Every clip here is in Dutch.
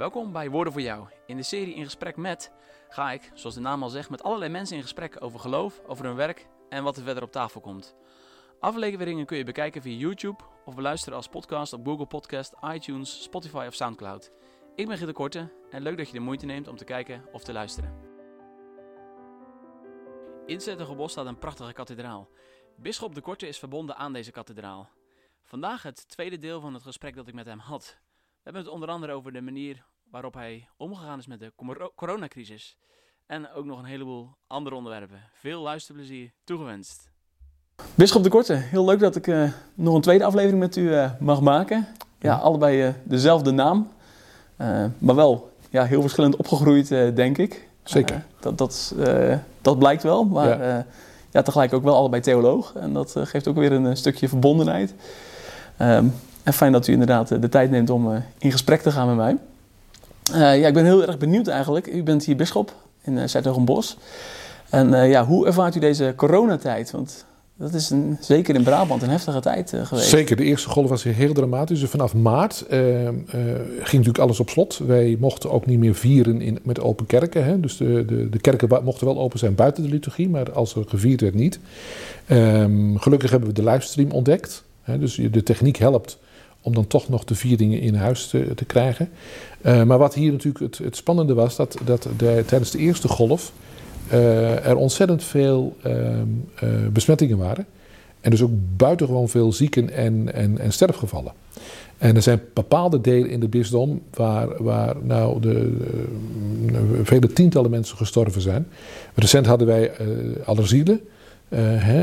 Welkom bij Woorden voor Jou. In de serie In Gesprek met ga ik, zoals de naam al zegt, met allerlei mensen in gesprek over geloof, over hun werk en wat er verder op tafel komt. Afleveringen kun je bekijken via YouTube of beluisteren als podcast op Google Podcast, iTunes, Spotify of Soundcloud. Ik ben Gitte Korte en leuk dat je de moeite neemt om te kijken of te luisteren. In Zettergebos staat een prachtige kathedraal. Bisschop de Korte is verbonden aan deze kathedraal. Vandaag het tweede deel van het gesprek dat ik met hem had. We hebben het onder andere over de manier waarop hij omgegaan is met de coro- coronacrisis. En ook nog een heleboel andere onderwerpen. Veel luisterplezier toegewenst. Bisschop de Korte, heel leuk dat ik eh, nog een tweede aflevering met u eh, mag maken. Ja, allebei eh, dezelfde naam. Eh, maar wel ja, heel verschillend opgegroeid, eh, denk ik. Zeker. Dat, dat, eh, dat blijkt wel. Maar Ja. ja. ja, tegelijk ook wel allebei theoloog. En dat geeft ook weer een stukje verbondenheid. Ehm, en fijn dat u inderdaad de tijd neemt om in gesprek te gaan met mij. Eh, ja, ik ben heel erg benieuwd eigenlijk. U bent hier bisschop in uh, Zuid-Bos. En eh, ja, hoe ervaart u deze coronatijd? Want dat is een, zeker in Brabant een heftige tijd eh, geweest. Zeker, de eerste golf was heel dramatisch. Dus vanaf maart eh, eh, ging natuurlijk alles op slot. Wij mochten ook niet meer vieren in, met open kerken. Hè. Dus de, de, de kerken mochten wel open zijn buiten de liturgie, maar als er gevierd werd niet. Ehm, gelukkig hebben we de livestream ontdekt. Hè. Dus de techniek helpt om dan toch nog de vieringen in huis te, te krijgen. Eh, maar wat hier natuurlijk het, het spannende was, dat, dat de, tijdens de eerste golf eh, er ontzettend veel ehm, eh, besmettingen waren. En dus ook buitengewoon veel zieken en, en, en sterfgevallen. En er zijn bepaalde delen in de bisdom waar, waar nou de, vele tientallen mensen gestorven zijn. Recent hadden wij eh Allerzielen,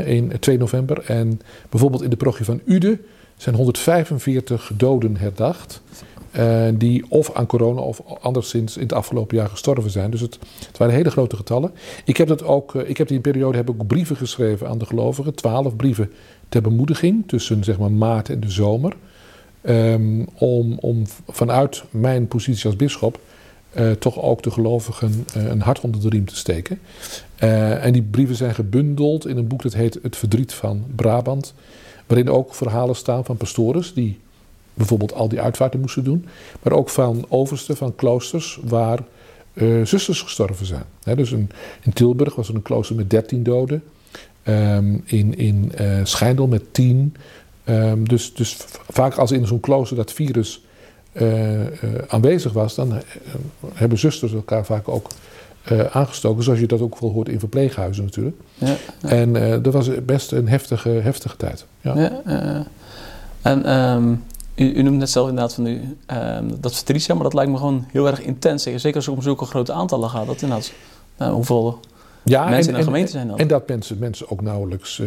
in 2 november. En bijvoorbeeld in de parochie van Uden zijn 145 doden herdacht. eh, die of aan corona of anderszins in het afgelopen jaar gestorven zijn. Dus het, waren hele grote getallen. Ik heb, dat ook, eh, ik heb die periode heb ook brieven geschreven aan de gelovigen. Twaalf brieven ter bemoediging tussen zeg maar, maart en de zomer. Ehm, om, om vanuit mijn positie als bisschop eh, toch ook de gelovigen een hart onder de riem te steken. En die brieven zijn gebundeld in een boek dat heet Het Verdriet van Brabant. Waarin ook verhalen staan van pastores die bijvoorbeeld al die uitvaarten moesten doen. Maar ook van oversten van kloosters waar eh, zusters gestorven zijn. Dus in Tilburg was er een klooster met 13 doden. Ehm, in in eh, Schijndel met 10. Ehm, dus, dus vaak als in zo'n klooster dat virus eh, aanwezig was, dan hebben zusters elkaar vaak ook eh, aangestoken. Zoals je dat ook wel hoort in verpleeghuizen natuurlijk. Ja, ja. En eh, dat was best een heftige, heftige tijd. Ja. Ja, eh, en ehm, u, u noemt net zelf inderdaad van u, ehm, dat ja, maar dat lijkt me gewoon heel erg intens. Zeker als het om zulke grote aantallen gaat. Dat inderdaad, nou, hoeveel Ja, mensen in een gemeente zijn dan? En dat mensen, mensen ook nauwelijks eh,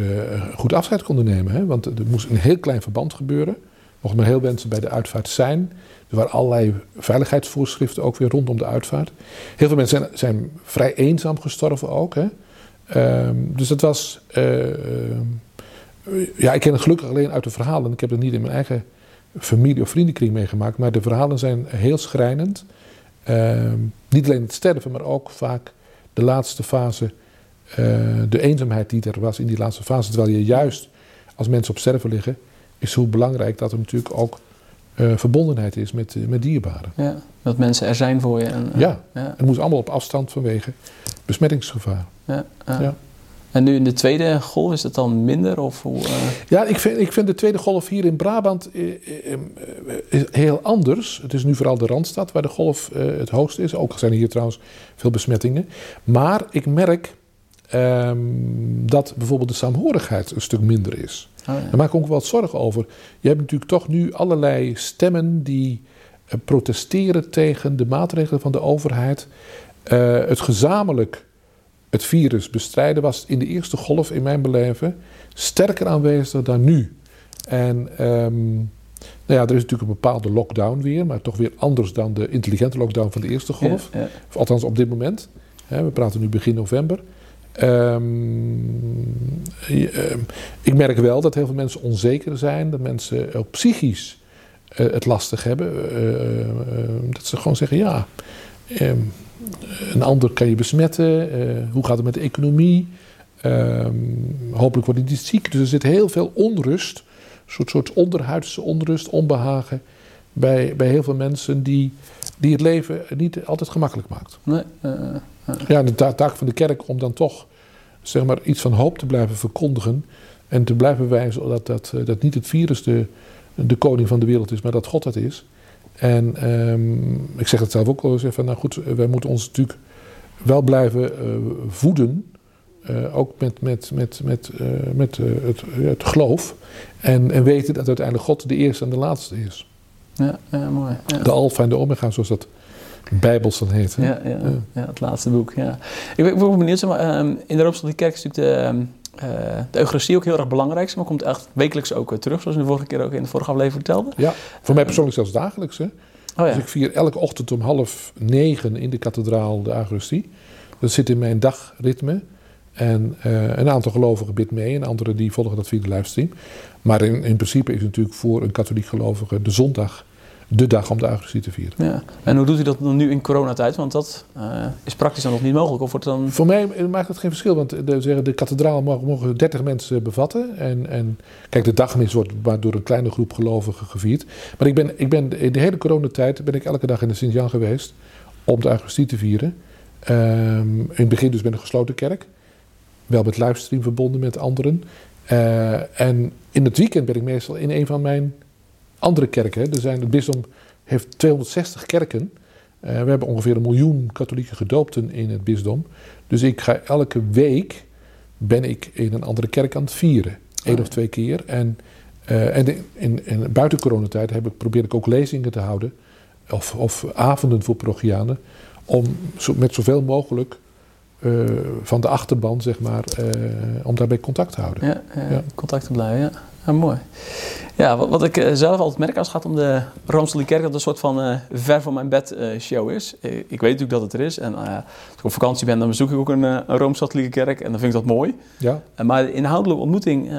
goed afscheid konden nemen. Hè? Want er moest een heel klein verband gebeuren. Mochten maar heel mensen bij de uitvaart zijn. Er waren allerlei veiligheidsvoorschriften ook weer rondom de uitvaart. Heel veel mensen zijn, zijn vrij eenzaam gestorven ook. Hè? Ehm, dus dat was... eh, eh, ja, ik ken het gelukkig alleen uit de verhalen. Ik heb het niet in mijn eigen familie- of vriendenkring meegemaakt. Maar de verhalen zijn heel schrijnend. Ehm, niet alleen het sterven, maar ook vaak de laatste fase... eh, de eenzaamheid die er was in die laatste fase. Terwijl je juist als mensen op sterven liggen, is hoe belangrijk dat er natuurlijk ook eh, verbondenheid is met, eh, met dierbaren. ja, dat mensen er zijn voor je. En, eh, Ja, ja, het moet allemaal op afstand vanwege besmettingsgevaar. ja, ja. Ja. En nu in de tweede golf is het dan minder? Of hoe, Ja, ik vind, ik vind de tweede golf hier in Brabant heel anders. Het is nu vooral de Randstad waar de golf het hoogst is. Ook zijn hier trouwens veel besmettingen. Maar ik merk ehm, dat bijvoorbeeld de saamhorigheid een stuk minder is. Oh, ja. Daar maak ik ook wel wat zorgen over. Je hebt natuurlijk toch nu allerlei stemmen die eh, protesteren tegen de maatregelen van de overheid. Eh, het gezamenlijk het virus bestrijden was in de eerste golf in mijn beleven sterker aanwezig dan nu. En ehm, nou ja, er is natuurlijk een bepaalde lockdown weer, maar toch weer anders dan de intelligente lockdown van de eerste golf. Ja, ja. Of althans op dit moment. Hè, we praten nu begin november. Ehm, ehm, ik merk wel dat heel veel mensen onzeker zijn. Dat mensen ook psychisch eh, het lastig hebben. Eh, eh, dat ze gewoon zeggen, ja, ehm, een ander kan je besmetten. Eh, hoe gaat het met de economie? Ehm, hopelijk wordt niet ziek. Dus er zit heel veel onrust. Een soort, soort onderhuidse onrust, onbehagen. Bij, bij heel veel mensen die die het leven niet altijd gemakkelijk maakt. Nee, Ja, de taak van de kerk om dan toch zeg maar, iets van hoop te blijven verkondigen en te blijven wijzen dat, dat, dat niet het virus de, de koning van de wereld is, maar dat God dat is. En um, ik zeg het zelf ook al eens van, nou goed, wij moeten ons natuurlijk wel blijven uh, voeden. Uh, ook met, met, met, met, uh, met het, het, geloof. En, en weten dat uiteindelijk God de eerste en de laatste is. Ja, ja mooi. Ja. De alfa en de omega, zoals dat bijbels dan heet. Ja, ja, ja. het laatste boek. Ja. Ik ben, ben benieuwd, zeg maar, um, in de Rooms-Katholieke Kerk is natuurlijk de, um, de Eucharistie ook heel erg belangrijk. Maar komt echt wekelijks ook terug, zoals u de vorige keer ook in de vorige aflevering vertelde. Ja, voor mij persoonlijk zelfs dagelijks. Hè. Oh, ja. Dus ik vier elke ochtend om half negen in de kathedraal de Eucharistie. Dat zit in mijn dagritme. En uh, een aantal gelovigen bidt mee en anderen die volgen dat via de livestream. Maar in, in principe is natuurlijk voor een katholiek gelovige de zondag de dag om de Eucharistie te vieren. Ja. En hoe doet u dat dan nu in coronatijd? Want dat uh, is praktisch dan nog niet mogelijk. Of wordt dan... Voor mij maakt het geen verschil, want de, de kathedraal mogen, mogen 30 mensen bevatten. En, en kijk, de dagmis wordt maar door een kleine groep gelovigen gevierd. Maar ik ben, ik ben in de hele coronatijd ben ik elke dag in de Sint-Jan geweest om de Eucharistie te vieren. Um, in het begin dus met een gesloten kerk. Wel met livestream verbonden met anderen. Uh, en in het weekend ben ik meestal in een van mijn andere kerken. Er zijn, het bisdom heeft 260 kerken. Uh, we hebben ongeveer een miljoen katholieke gedoopten in het bisdom. Dus ik ga elke week ben ik in een andere kerk aan het vieren. Eén of twee keer. En, uh, en in, in, buiten coronatijd heb ik, probeer ik ook lezingen te houden. Of, of avonden voor parochianen. Om zo, met zoveel mogelijk uh, van de achterban, zeg maar, om daarbij contact te houden. Ja, ja. contact te blijven, ja. Ja mooi. Ja, wat, wat ik zelf altijd merk als het gaat om de Rooms-Katholieke Kerk, dat het een soort van ver van mijn bed show is. ik weet natuurlijk dat het er is. En als ik op vakantie ben, dan bezoek ik ook een, een Rooms-Katholieke Kerk en dan vind ik dat mooi. Ja. maar de inhoudelijke ontmoeting,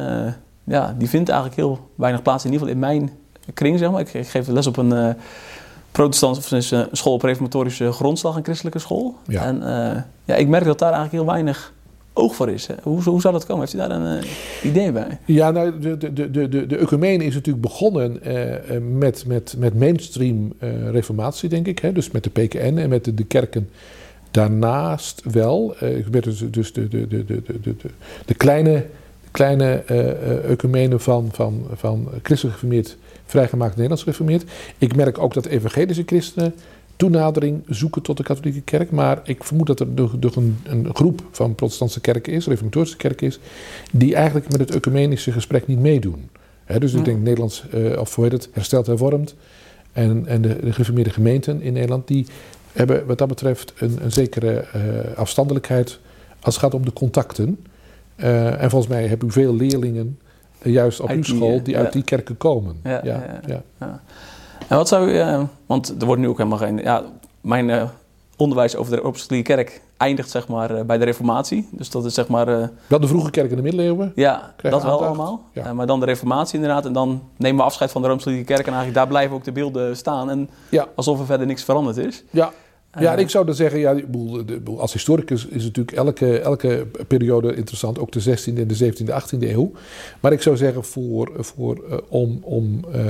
ja, die vindt eigenlijk heel weinig plaats, in ieder geval in mijn kring, zeg maar. Ik, ik geef les op een protestant of een school op reformatorische grondslag, een christelijke school. Ja. En ja, ik merk dat daar eigenlijk heel weinig oog voor is. Hoe, hoe zou dat komen? Heeft u daar een uh, idee bij? Ja, nou, de, de, de, de, de ecumene is natuurlijk begonnen uh, met, met, met mainstream reformatie, denk ik. Hè? Dus met de PKN en met de, kerken daarnaast wel. ik ben dus, dus de, de, de, de, de, de, kleine, kleine ecumene van, van, van christelijk geformeerd vrijgemaakt Nederlands gereformeerd. Ik merk ook dat evangelische christenen toenadering zoeken tot de katholieke kerk. Maar ik vermoed dat er nog een, een, groep van protestantse kerken is, reformatorische kerken is, die eigenlijk met het ecumenische gesprek niet meedoen. He, dus ja. ik denk Nederlands, uh, of hoe heet het, hersteld hervormd. En, en de, de gemeenten in Nederland, die hebben wat dat betreft een, een zekere uh, afstandelijkheid als het gaat om de contacten. Uh, en volgens mij hebben u veel leerlingen juist op Uit uw die, school eh, die uit die kerken komen. Ja, ja. Ja. En wat zou u, eh, want er wordt nu ook helemaal geen, ja, mijn eh, onderwijs over de Rooms-Katholieke Kerk eindigt zeg maar eh, bij de Reformatie. Dus dat is zeg maar, eh, Wel de vroege kerk in de middeleeuwen. ja, dat wel allemaal. Ja. Maar dan de Reformatie inderdaad. En dan nemen we afscheid van de Rooms-Katholieke Kerk en eigenlijk daar blijven ook de beelden staan. En Ja. alsof er verder niks veranderd is. Ja. Ja, Eh, ik zou dan zeggen, ja, als historicus is natuurlijk elke, elke periode interessant, ook de 16e en de 17e, 18e eeuw. Maar ik zou zeggen, voor, voor, eh, om, om eh,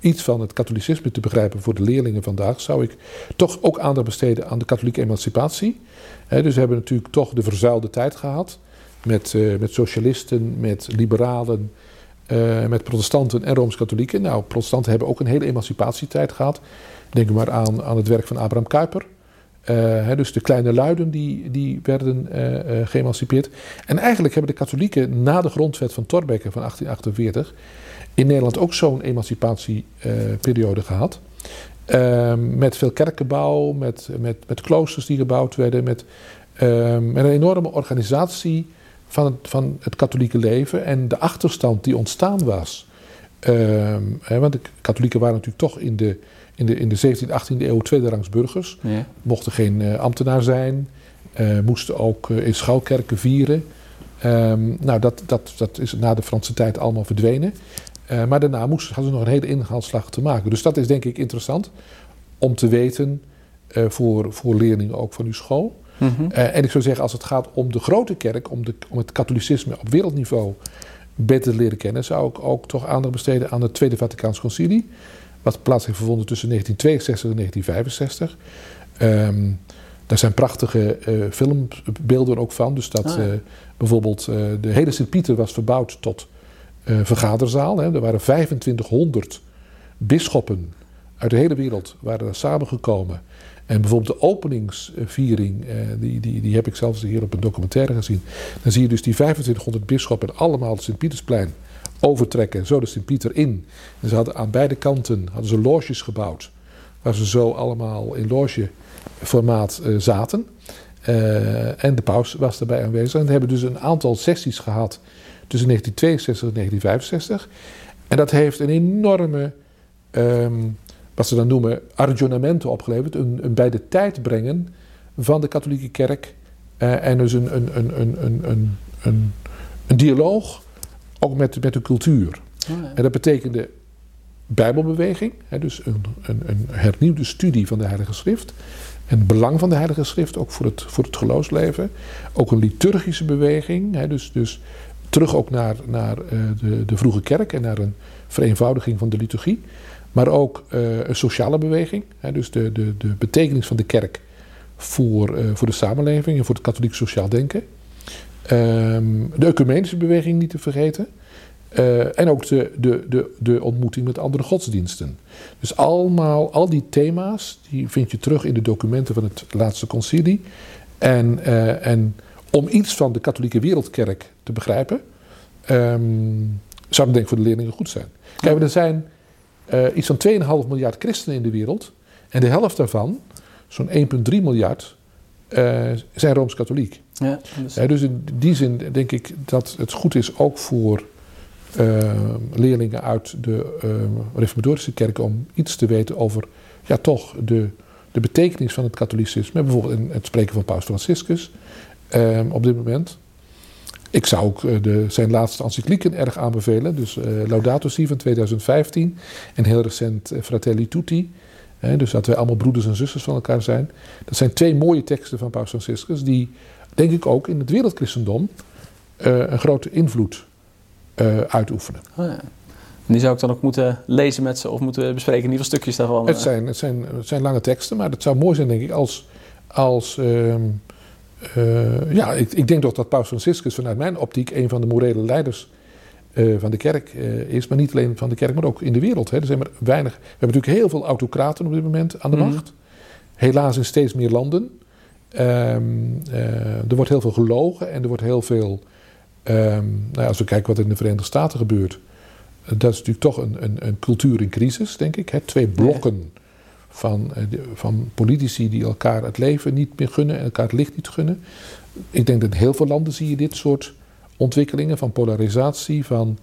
iets van het katholicisme te begrijpen voor de leerlingen vandaag, zou ik toch ook aandacht besteden aan de katholieke emancipatie. Dus we hebben natuurlijk toch de verzuilde tijd gehad met, met socialisten, met liberalen, met protestanten en rooms-katholieken. Nou, protestanten hebben ook een hele emancipatietijd gehad. Denk maar aan, aan het werk van Abraham Kuyper. Eh, hè, dus de kleine luiden die, die werden eh, eh, geëmancipeerd. En eigenlijk hebben de katholieken na de grondwet van Thorbecke van 1848 in Nederland ook zo'n emancipatieperiode gehad. Ehm, met veel kerkenbouw, met, met, met kloosters die gebouwd werden, met, ehm, met een enorme organisatie van het, van het katholieke leven en de achterstand die ontstaan was. Ehm, hè, want de katholieken waren natuurlijk toch in de, in de, in de 17e, 18e eeuw tweederangs burgers Ja. mochten geen eh, ambtenaar zijn, eh, moesten ook eh, in schuilkerken vieren. Ehm, nou, dat, dat, dat is na de Franse tijd allemaal verdwenen. Maar daarna moesten, hadden ze nog een hele inhaalslag te maken. Dus dat is denk ik interessant om te weten voor, voor leerlingen ook van uw school. Mhm. En ik zou zeggen, als het gaat om de grote kerk, om, de, om het katholicisme op wereldniveau beter te leren kennen, zou ik ook toch aandacht besteden aan het Tweede Vaticaans Concilie. wat plaats heeft gevonden tussen 1962 en 1965. Ehm, daar zijn prachtige uh, filmbeelden ook van. Dus dat ah, bijvoorbeeld de hele Sint-Pieter was verbouwd tot vergaderzaal. Hè. Er waren 2500 bisschoppen uit de hele wereld waren daar samengekomen. En bijvoorbeeld de openingsviering, eh, die, die, die heb ik zelfs hier op een documentaire gezien. Dan zie je dus die 2500 bisschoppen allemaal het Sint-Pietersplein overtrekken, zo de Sint-Pieter in. En ze hadden aan beide kanten hadden ze loges gebouwd, waar ze zo allemaal in logeformaat uh, zaten. Uh, en de paus was daarbij aanwezig. En we hebben dus een aantal sessies gehad tussen 1962 en 1965. En dat heeft een enorme um, wat ze dan noemen argionamento opgeleverd. Een, een bij de tijd brengen van de katholieke kerk. Uh, en dus een, een, een, een, een, een, een dialoog ook met, met de cultuur. Oh ja. En dat betekende Bijbelbeweging, hè, dus een, een, een, hernieuwde studie van de Heilige Schrift. En het belang van de Heilige Schrift ook voor het, voor het geloofsleven. Ook een liturgische beweging, hè, dus, dus terug ook naar, naar uh, de, de vroege kerk en naar een vereenvoudiging van de liturgie. Maar ook uh, een sociale beweging. Hè, dus de, de, de betekenis van de kerk voor, uh, voor de samenleving en voor het katholiek sociaal denken. Um, de ecumenische beweging niet te vergeten. Uh, en ook de, de, de, de ontmoeting met andere godsdiensten. Dus allemaal, al die thema's, die vind je terug in de documenten van het laatste concilie. En, en om iets van de katholieke wereldkerk te begrijpen, um, zou het denk ik voor de leerlingen goed zijn. Kijk, er zijn uh, iets van 2,5 miljard christenen in de wereld. En de helft daarvan, zo'n 1,3 miljard, uh, zijn rooms-katholiek. Ja, dus... dus in die zin denk ik dat het goed is ook voor uh, leerlingen uit de reformatorische kerk om iets te weten over ja, toch de, de betekenis van het katholicisme. Bijvoorbeeld in het spreken van Paus Franciscus op dit moment. Ik zou ook eh, de, zijn laatste encyclieken erg aanbevelen. Dus uh, Laudato Si van 2015 en heel recent uh, Fratelli Tutti. Hè, dus dat wij allemaal broeders en zusters van elkaar zijn. Dat zijn twee mooie teksten van Paus Franciscus die, denk ik ook, in het wereldchristendom uh, een grote invloed uitoefenen. Oh ja. Die zou ik dan ook moeten lezen met ze of moeten bespreken, in ieder geval stukjes daarvan. Het zijn, het zijn, het zijn lange teksten, maar het zou mooi zijn, denk ik, als... als ehm, uh, ja, ik, ik, denk toch dat Paus Franciscus vanuit mijn optiek een van de morele leiders uh, van de kerk uh, is. Maar niet alleen van de kerk, maar ook in de wereld. Hè. Er zijn maar weinig. We hebben natuurlijk heel veel autocraten op dit moment aan de mhm. macht. Helaas in steeds meer landen. Um, er wordt heel veel gelogen en er wordt heel veel. Um, nou ja, als we kijken wat in de Verenigde Staten gebeurt. Dat is natuurlijk toch een, een, een cultuur in crisis, denk ik. Hè. Twee blokken van, eh, van politici die elkaar het leven niet meer gunnen en elkaar het licht niet gunnen. Ik denk dat in heel veel landen zie je dit soort ontwikkelingen van polarisatie, van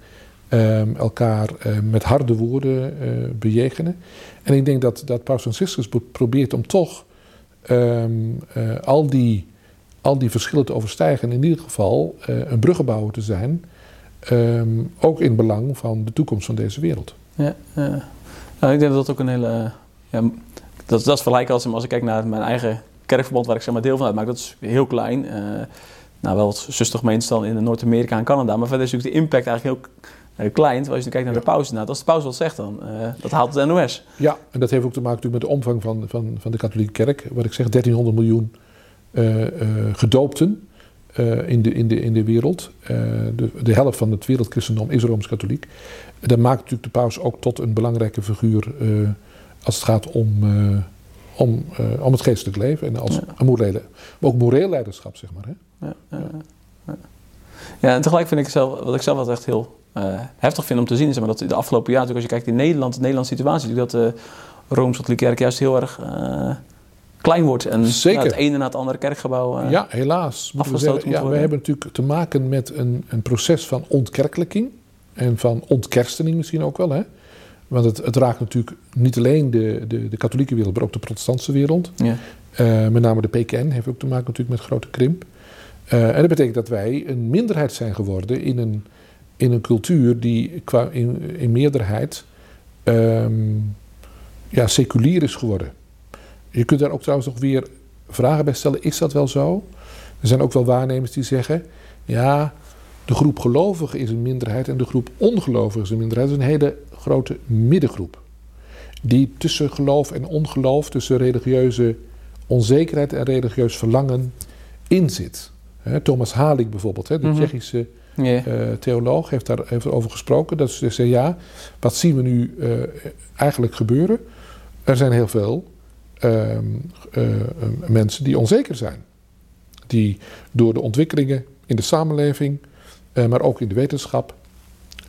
um, elkaar uh, met harde woorden uh, bejegenen. En ik denk dat, dat Paus Franciscus probeert om toch uh, al, die, al die verschillen te overstijgen. En in ieder geval een bruggenbouwer te zijn. Um, ook in belang van de toekomst van deze wereld. Ja, nou, ik denk dat dat ook een hele ja, dat, dat is vergelijk als, als ik kijk naar mijn eigen kerkverband, waar ik zeg maar deel van uitmaak. Dat is heel klein. Uh, nou, wel wat zustergemeentes dan in Noord-Amerika en Canada. Maar verder is natuurlijk de impact eigenlijk heel klein. Als je nu kijkt naar de pauze, nou, als de pauze wat zegt dan, uh, dat haalt het NOS. Ja, en dat heeft ook te maken natuurlijk met de omvang van, van, van de katholieke kerk. Wat ik zeg, 1300 miljoen uh, gedoopten in, de, in, de, in de wereld. de, de helft van het wereldchristendom is Rooms-Katholiek. Dat maakt natuurlijk de paus ook tot een belangrijke figuur als het gaat om, uh, om, uh, om het geestelijk leven en als ja. een morele, maar ook moreel leiderschap, zeg maar. Hè? Ja, ja, ja. ja, en tegelijk vind ik zelf, wat ik zelf altijd echt heel uh, heftig vind om te zien, is maar dat de afgelopen jaar, als je kijkt in Nederland, de Nederlandse situatie, dat de Rooms-Katholieke Kerk juist heel erg klein wordt en Zeker. het ene na het andere kerkgebouw ja, helaas. afgesloten ja, we hebben natuurlijk te maken met een, een proces van ontkerkelijking en van ontkerstening misschien ook wel. Hè? Want het, het, raakt natuurlijk niet alleen de, de, de, katholieke wereld, maar ook de protestantse wereld. Ja. Uh, met name de PKN heeft ook te maken natuurlijk met grote krimp. Uh, en dat betekent dat wij een minderheid zijn geworden in een, in een cultuur die qua in, in meerderheid um, ja, seculier is geworden. Je kunt daar ook trouwens nog weer vragen bij stellen: is dat wel zo? Er zijn ook wel waarnemers die zeggen: ja, de groep gelovigen is een minderheid en de groep ongelovigen is een minderheid. Dat is een hele grote middengroep. die tussen geloof en ongeloof, tussen religieuze onzekerheid en religieus verlangen in zit. Thomas Halik bijvoorbeeld, de Mhm. Tsjechische eh, theoloog, heeft daarover gesproken. Dat ze zei, ja, wat zien we nu eh, eigenlijk gebeuren? Er zijn heel veel ehm, eh, eh, mensen die onzeker zijn. Die door de ontwikkelingen in de samenleving, eh, maar ook in de wetenschap,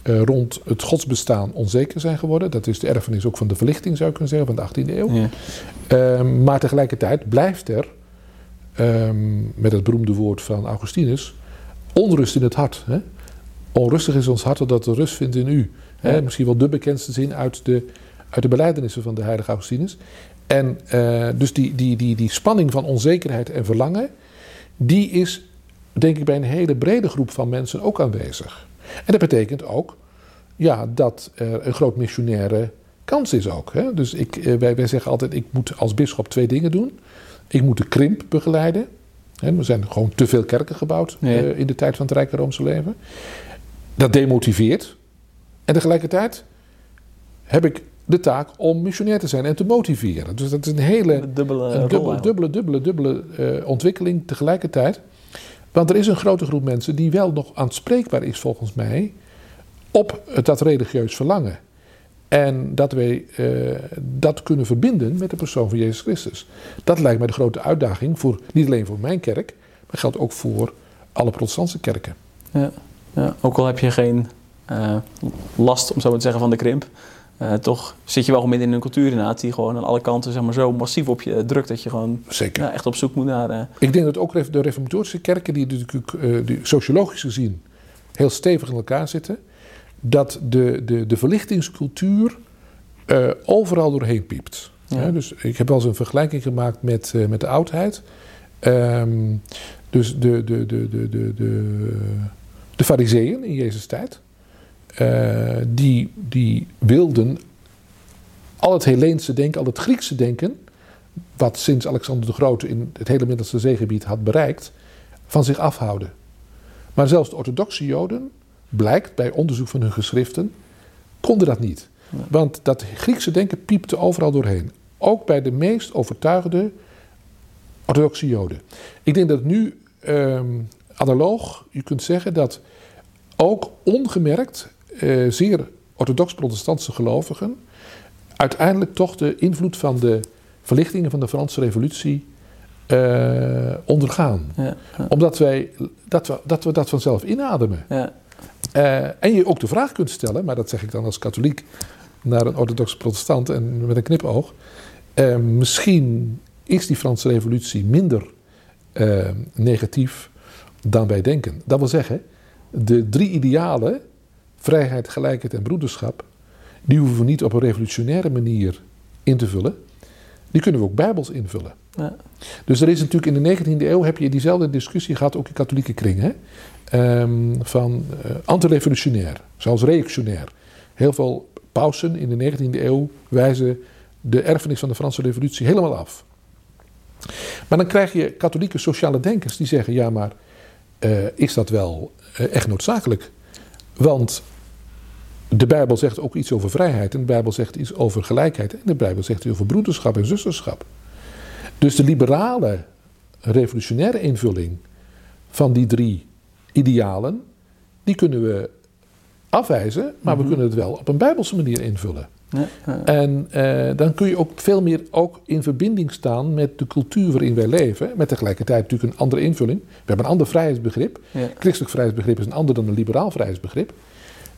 eh, rond het godsbestaan onzeker zijn geworden. Dat is de erfenis ook van de verlichting, zou je kunnen zeggen, van de 18e eeuw. Ja. Ehm, maar tegelijkertijd blijft er, ehm, met het beroemde woord van Augustinus, onrust in het hart. Hè? Onrustig is ons hart dat de rust vindt in u. Hè? Ja. Misschien wel de bekendste zin uit de, uit de belijdenissen van de heilige Augustinus. En eh, dus die, die, die, die spanning van onzekerheid en verlangen, die is denk ik bij een hele brede groep van mensen ook aanwezig. En dat betekent ook ja, dat er een groot missionaire kans is ook. Hè? Dus ik, eh, wij, wij zeggen altijd, ik moet als bischop twee dingen doen. Ik moet de krimp begeleiden. Hè, er zijn gewoon te veel kerken gebouwd Ja. eh, in de tijd van het Rijke Roomse leven. Dat demotiveert. En tegelijkertijd heb ik de taak om missionair te zijn en te motiveren. Dus dat is een hele dubbele een dubbele, dubbele, dubbele eh, ontwikkeling tegelijkertijd. Want er is een grote groep mensen die wel nog aanspreekbaar is volgens mij op dat religieus verlangen. En dat wij eh, dat kunnen verbinden met de persoon van Jezus Christus. Dat lijkt mij de grote uitdaging voor niet alleen voor mijn kerk, maar geldt ook voor alle protestantse kerken. Ja, ja. Ook al heb je geen eh, last, om zo te zeggen, van de krimp. Eh, toch zit je wel midden in een cultuur inderdaad die gewoon aan alle kanten zeg maar, zo massief op je drukt dat je gewoon ja, echt op zoek moet naar... eh, Ik denk dat ook de reformatorische kerken, die natuurlijk eh, die sociologisch gezien heel stevig in elkaar zitten, dat de, de, de verlichtingscultuur overal doorheen piept. Ja. Dus ik heb wel eens een vergelijking gemaakt met, met de oudheid. Ehm, dus de, de, de, de, de, de, de fariseeën in Jezus' tijd, eh, die, die wilden al het Helleense denken, al het Griekse denken, wat sinds Alexander de Grote in het hele Middellandse zeegebied had bereikt, van zich afhouden. Maar zelfs de orthodoxe Joden, blijkt bij onderzoek van hun geschriften, konden dat niet. Want dat Griekse denken piepte overal doorheen. Ook bij de meest overtuigde orthodoxe Joden. Ik denk dat nu ehm, analoog, je kunt zeggen dat ook ongemerkt eh, zeer orthodox-protestantse gelovigen uiteindelijk toch de invloed van de verlichtingen van de Franse Revolutie eh, ondergaan. ja, ja, Omdat wij dat, we, dat we dat vanzelf inademen. ja, Eh, en je ook de vraag kunt stellen, maar dat zeg ik dan als katholiek naar een orthodoxe protestant en met een knipoog. eh, misschien is die Franse revolutie minder negatief dan wij denken. Dat wil zeggen, de drie idealen, vrijheid, gelijkheid en broederschap, die hoeven we niet op een revolutionaire manier in te vullen. Die kunnen we ook bijbels invullen. ja. Dus er is natuurlijk in de 19e eeuw heb je diezelfde discussie gehad, ook in katholieke kringen, Ehm, van eh antirevolutionair, zelfs reactionair. Heel veel pausen in de 19e eeuw wijzen de erfenis van de Franse revolutie helemaal af. Maar dan krijg je katholieke sociale denkers die zeggen, ja maar eh, is dat wel eh, echt noodzakelijk? Want de Bijbel zegt ook iets over vrijheid en de Bijbel zegt iets over gelijkheid en de Bijbel zegt iets over broederschap en zusterschap. Dus de liberale, revolutionaire invulling van die drie idealen, die kunnen we afwijzen, maar Mhm. we kunnen het wel op een bijbelse manier invullen. Ja, ja. En eh, dan kun je ook veel meer ook in verbinding staan met de cultuur waarin wij leven, met tegelijkertijd natuurlijk een andere invulling. We hebben een ander vrijheidsbegrip. ja. Christelijk vrijheidsbegrip is een ander dan een liberaal vrijheidsbegrip.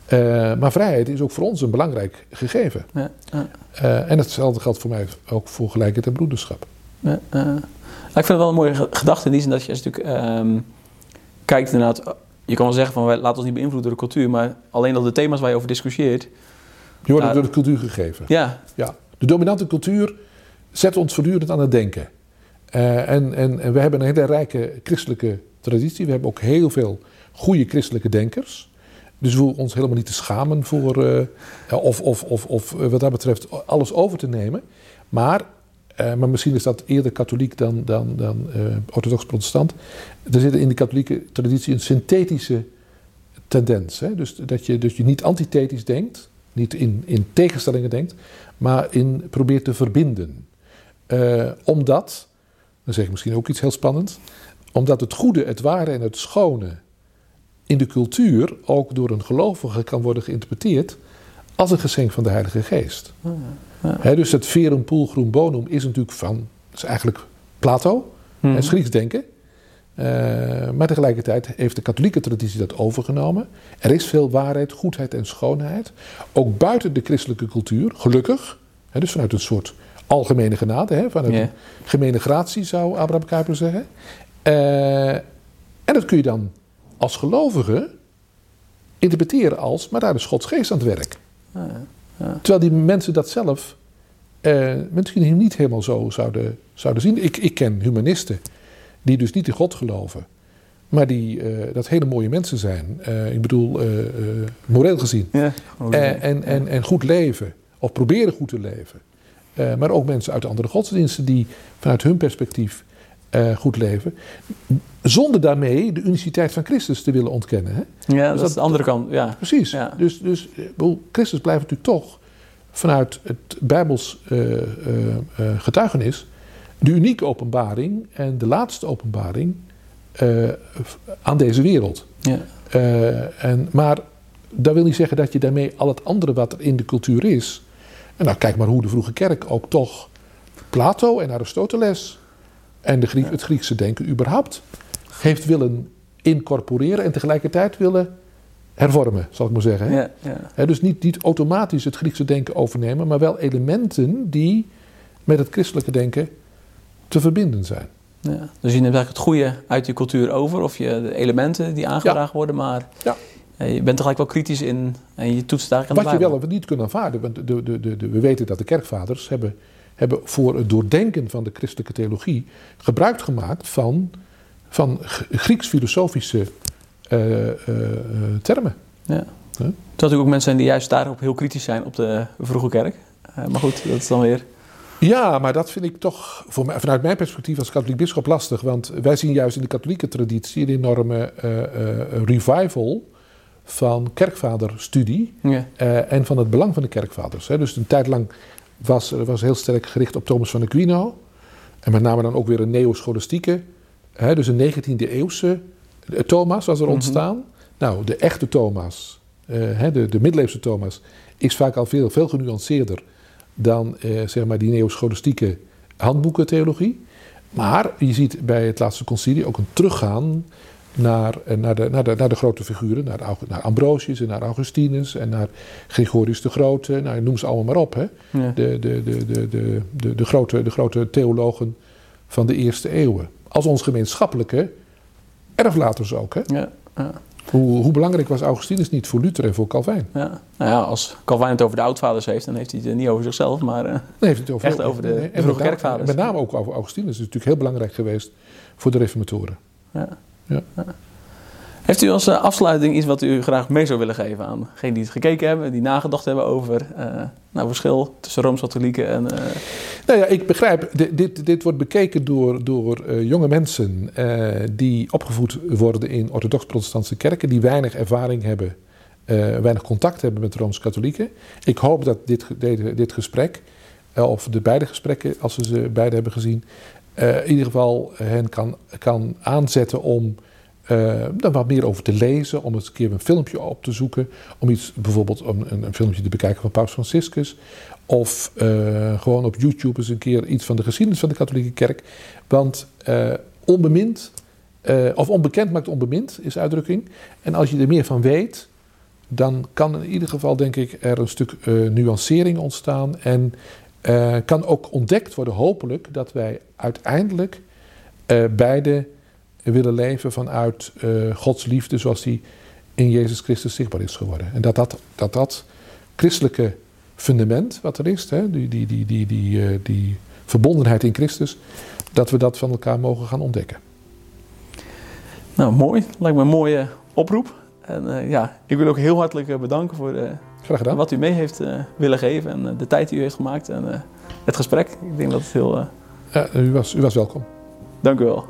Eh, maar vrijheid is ook voor ons een belangrijk gegeven. Eh, en hetzelfde geldt voor mij ook voor gelijkheid en broederschap. Ja. Nou, ik vind het wel een mooie ge- gedachte in die zin dat je natuurlijk ehm, kijkt inderdaad. Je kan wel zeggen van wij- laat ons niet beïnvloeden door de cultuur, maar alleen al de thema's waar je over discussieert. Je wordt Ja. door de cultuur gegeven. Ja, Ja. De dominante cultuur zet ons voortdurend aan het denken. Eh, en, en, en we hebben een hele rijke christelijke traditie. We hebben ook heel veel goede christelijke denkers. Dus we hoeven ons helemaal niet te schamen voor, eh, of, of, of, of eh, wat dat betreft alles over te nemen. Maar, eh, maar misschien is dat eerder katholiek dan, dan, dan eh, orthodox-protestant. Er zit in de katholieke traditie een synthetische tendens. Hè? Dus dat je, dat je niet antithetisch denkt, niet in, in tegenstellingen denkt, maar in probeert te verbinden. Uh, omdat, dan zeg ik misschien ook iets heel spannends, omdat het goede, het ware en het schone in de cultuur ook door een gelovige kan worden geïnterpreteerd als een geschenk van de Heilige Geest. Ja, dus het verum pulchrum bonum is natuurlijk van, is eigenlijk Plato, mm het Grieks denken. Uh, maar tegelijkertijd heeft de katholieke traditie dat overgenomen. Er is veel waarheid, goedheid en schoonheid. Ook buiten de christelijke cultuur, gelukkig. Hè, dus vanuit een soort algemene genade, hè, vanuit yeah. een gemene gratie zou Abraham Kuyper zeggen. Uh, en dat kun je dan als gelovige interpreteren als, maar daar is Gods geest aan het werk. Ja. Terwijl die mensen dat zelf uh, misschien niet helemaal zo zouden, zouden zien. Ik, ik ken humanisten die dus niet in God geloven, maar die uh, dat hele mooie mensen zijn. Uh, ik bedoel, moreel gezien. Ja, en, en, en goed leven, of proberen goed te leven. maar ook mensen uit andere godsdiensten die vanuit hun perspectief goed leven. Zonder daarmee de uniciteit van Christus te willen ontkennen. Hè? Ja, dus dat, is de andere kant. Ja. Precies. Ja. Dus, dus Christus blijft natuurlijk toch vanuit het Bijbels uh, uh, getuigenis de unieke openbaring en de laatste openbaring aan deze wereld. Ja. en, maar dat wil niet zeggen dat je daarmee al het andere wat er in de cultuur is. En nou, kijk maar hoe de vroege kerk ook toch Plato en Aristoteles en de Griek, het Griekse denken überhaupt heeft willen incorporeren en tegelijkertijd willen hervormen, zal ik maar zeggen. Ja, ja. dus niet, niet automatisch het Griekse denken overnemen, maar wel elementen die met het christelijke denken te verbinden zijn. Ja, dus je neemt eigenlijk het goede uit je cultuur over, of je, de elementen die aangedragen worden, maar ja. je bent tegelijk wel kritisch in en je toetst daar aan Wat je wel of niet kunt aanvaarden, want de, de, de, we weten dat de kerkvaders hebben, hebben voor het doordenken van de christelijke theologie gebruik gemaakt van, van Grieks-filosofische uh, uh, termen. Ja. Huh? Terwijl natuurlijk ook mensen zijn die juist daarop heel kritisch zijn op de vroege kerk. maar goed, dat is dan weer... Ja, maar dat vind ik toch voor mij, vanuit mijn perspectief als katholiek bischop lastig. Want wij zien juist in de katholieke traditie een enorme revival van kerkvaderstudie ja. en van het belang van de kerkvaders. Hè. Dus een tijd lang was, was heel sterk gericht op Thomas van Aquino. En met name dan ook weer een neoscholastieke, hè, dus een 19e eeuwse Thomas was er mhm. ontstaan. Nou, de echte Thomas, uh, de, de middeleeuwse Thomas, is vaak al veel, veel genuanceerder dan uh, zeg maar die neoscholastieke handboekentheologie. Maar je ziet bij het laatste concilie ook een teruggaan naar, eh, naar, de, naar, de, naar de grote figuren, naar, naar Ambrosius en naar Augustinus en naar Gregorius de Grote, nou, noem ze allemaal maar op. Hè? Ja. De, de, de, de, de, de, de, grote, de grote theologen van de eerste eeuwen. Als ons gemeenschappelijke erflaters ook. Hè? Ja, ja. Hoe, hoe, belangrijk was Augustinus niet voor Luther en voor Calvijn? Ja. Nou ja, als Calvijn het over de oudvaders heeft, dan heeft hij het niet over zichzelf, maar uh, nee, heeft het over, echt over de, nee, de vroege kerkvaders. Met name ook over Augustinus. Dat is natuurlijk heel belangrijk geweest voor de reformatoren. Ja. ja. Heeft u als eh, afsluiting iets wat u graag mee zou willen geven aan degenen die het gekeken hebben, die nagedacht hebben over uh, nou, verschil tussen Rooms-Katholieken en. Uh... Nou ja, ik begrijp, dit, dit, dit wordt bekeken door, door jonge mensen die opgevoed worden in orthodox-protestantse kerken, die weinig ervaring hebben, weinig contact hebben met Rooms-Katholieken. Ik hoop dat dit, dit, gesprek, of de beide gesprekken, als ze ze beide hebben gezien, in ieder geval hen kan, kan aanzetten om uh, daar wat meer over te lezen, om eens een keer een filmpje op te zoeken. Om iets, bijvoorbeeld een, een filmpje te bekijken van Paus Franciscus. Of uh, gewoon op YouTube eens een keer iets van de geschiedenis van de katholieke kerk. Want uh, onbemind, of onbekend maakt onbemind, is uitdrukking. En als je er meer van weet, dan kan in ieder geval, denk ik, er een stuk nuancering ontstaan. En kan ook ontdekt worden, hopelijk, dat wij uiteindelijk beide willen leven vanuit uh, Gods liefde zoals die in Jezus Christus zichtbaar is geworden. En dat dat, dat, dat christelijke fundament wat er is, hè, die, die, die, die, die, uh, die verbondenheid in Christus, dat we dat van elkaar mogen gaan ontdekken. Nou, mooi. Lijkt me een mooie oproep. En uh, ja, ik wil ook heel hartelijk bedanken voor wat u mee heeft willen geven en de tijd die u heeft gemaakt en het gesprek. Ik denk dat het heel... u, was, u was welkom. Dank u wel.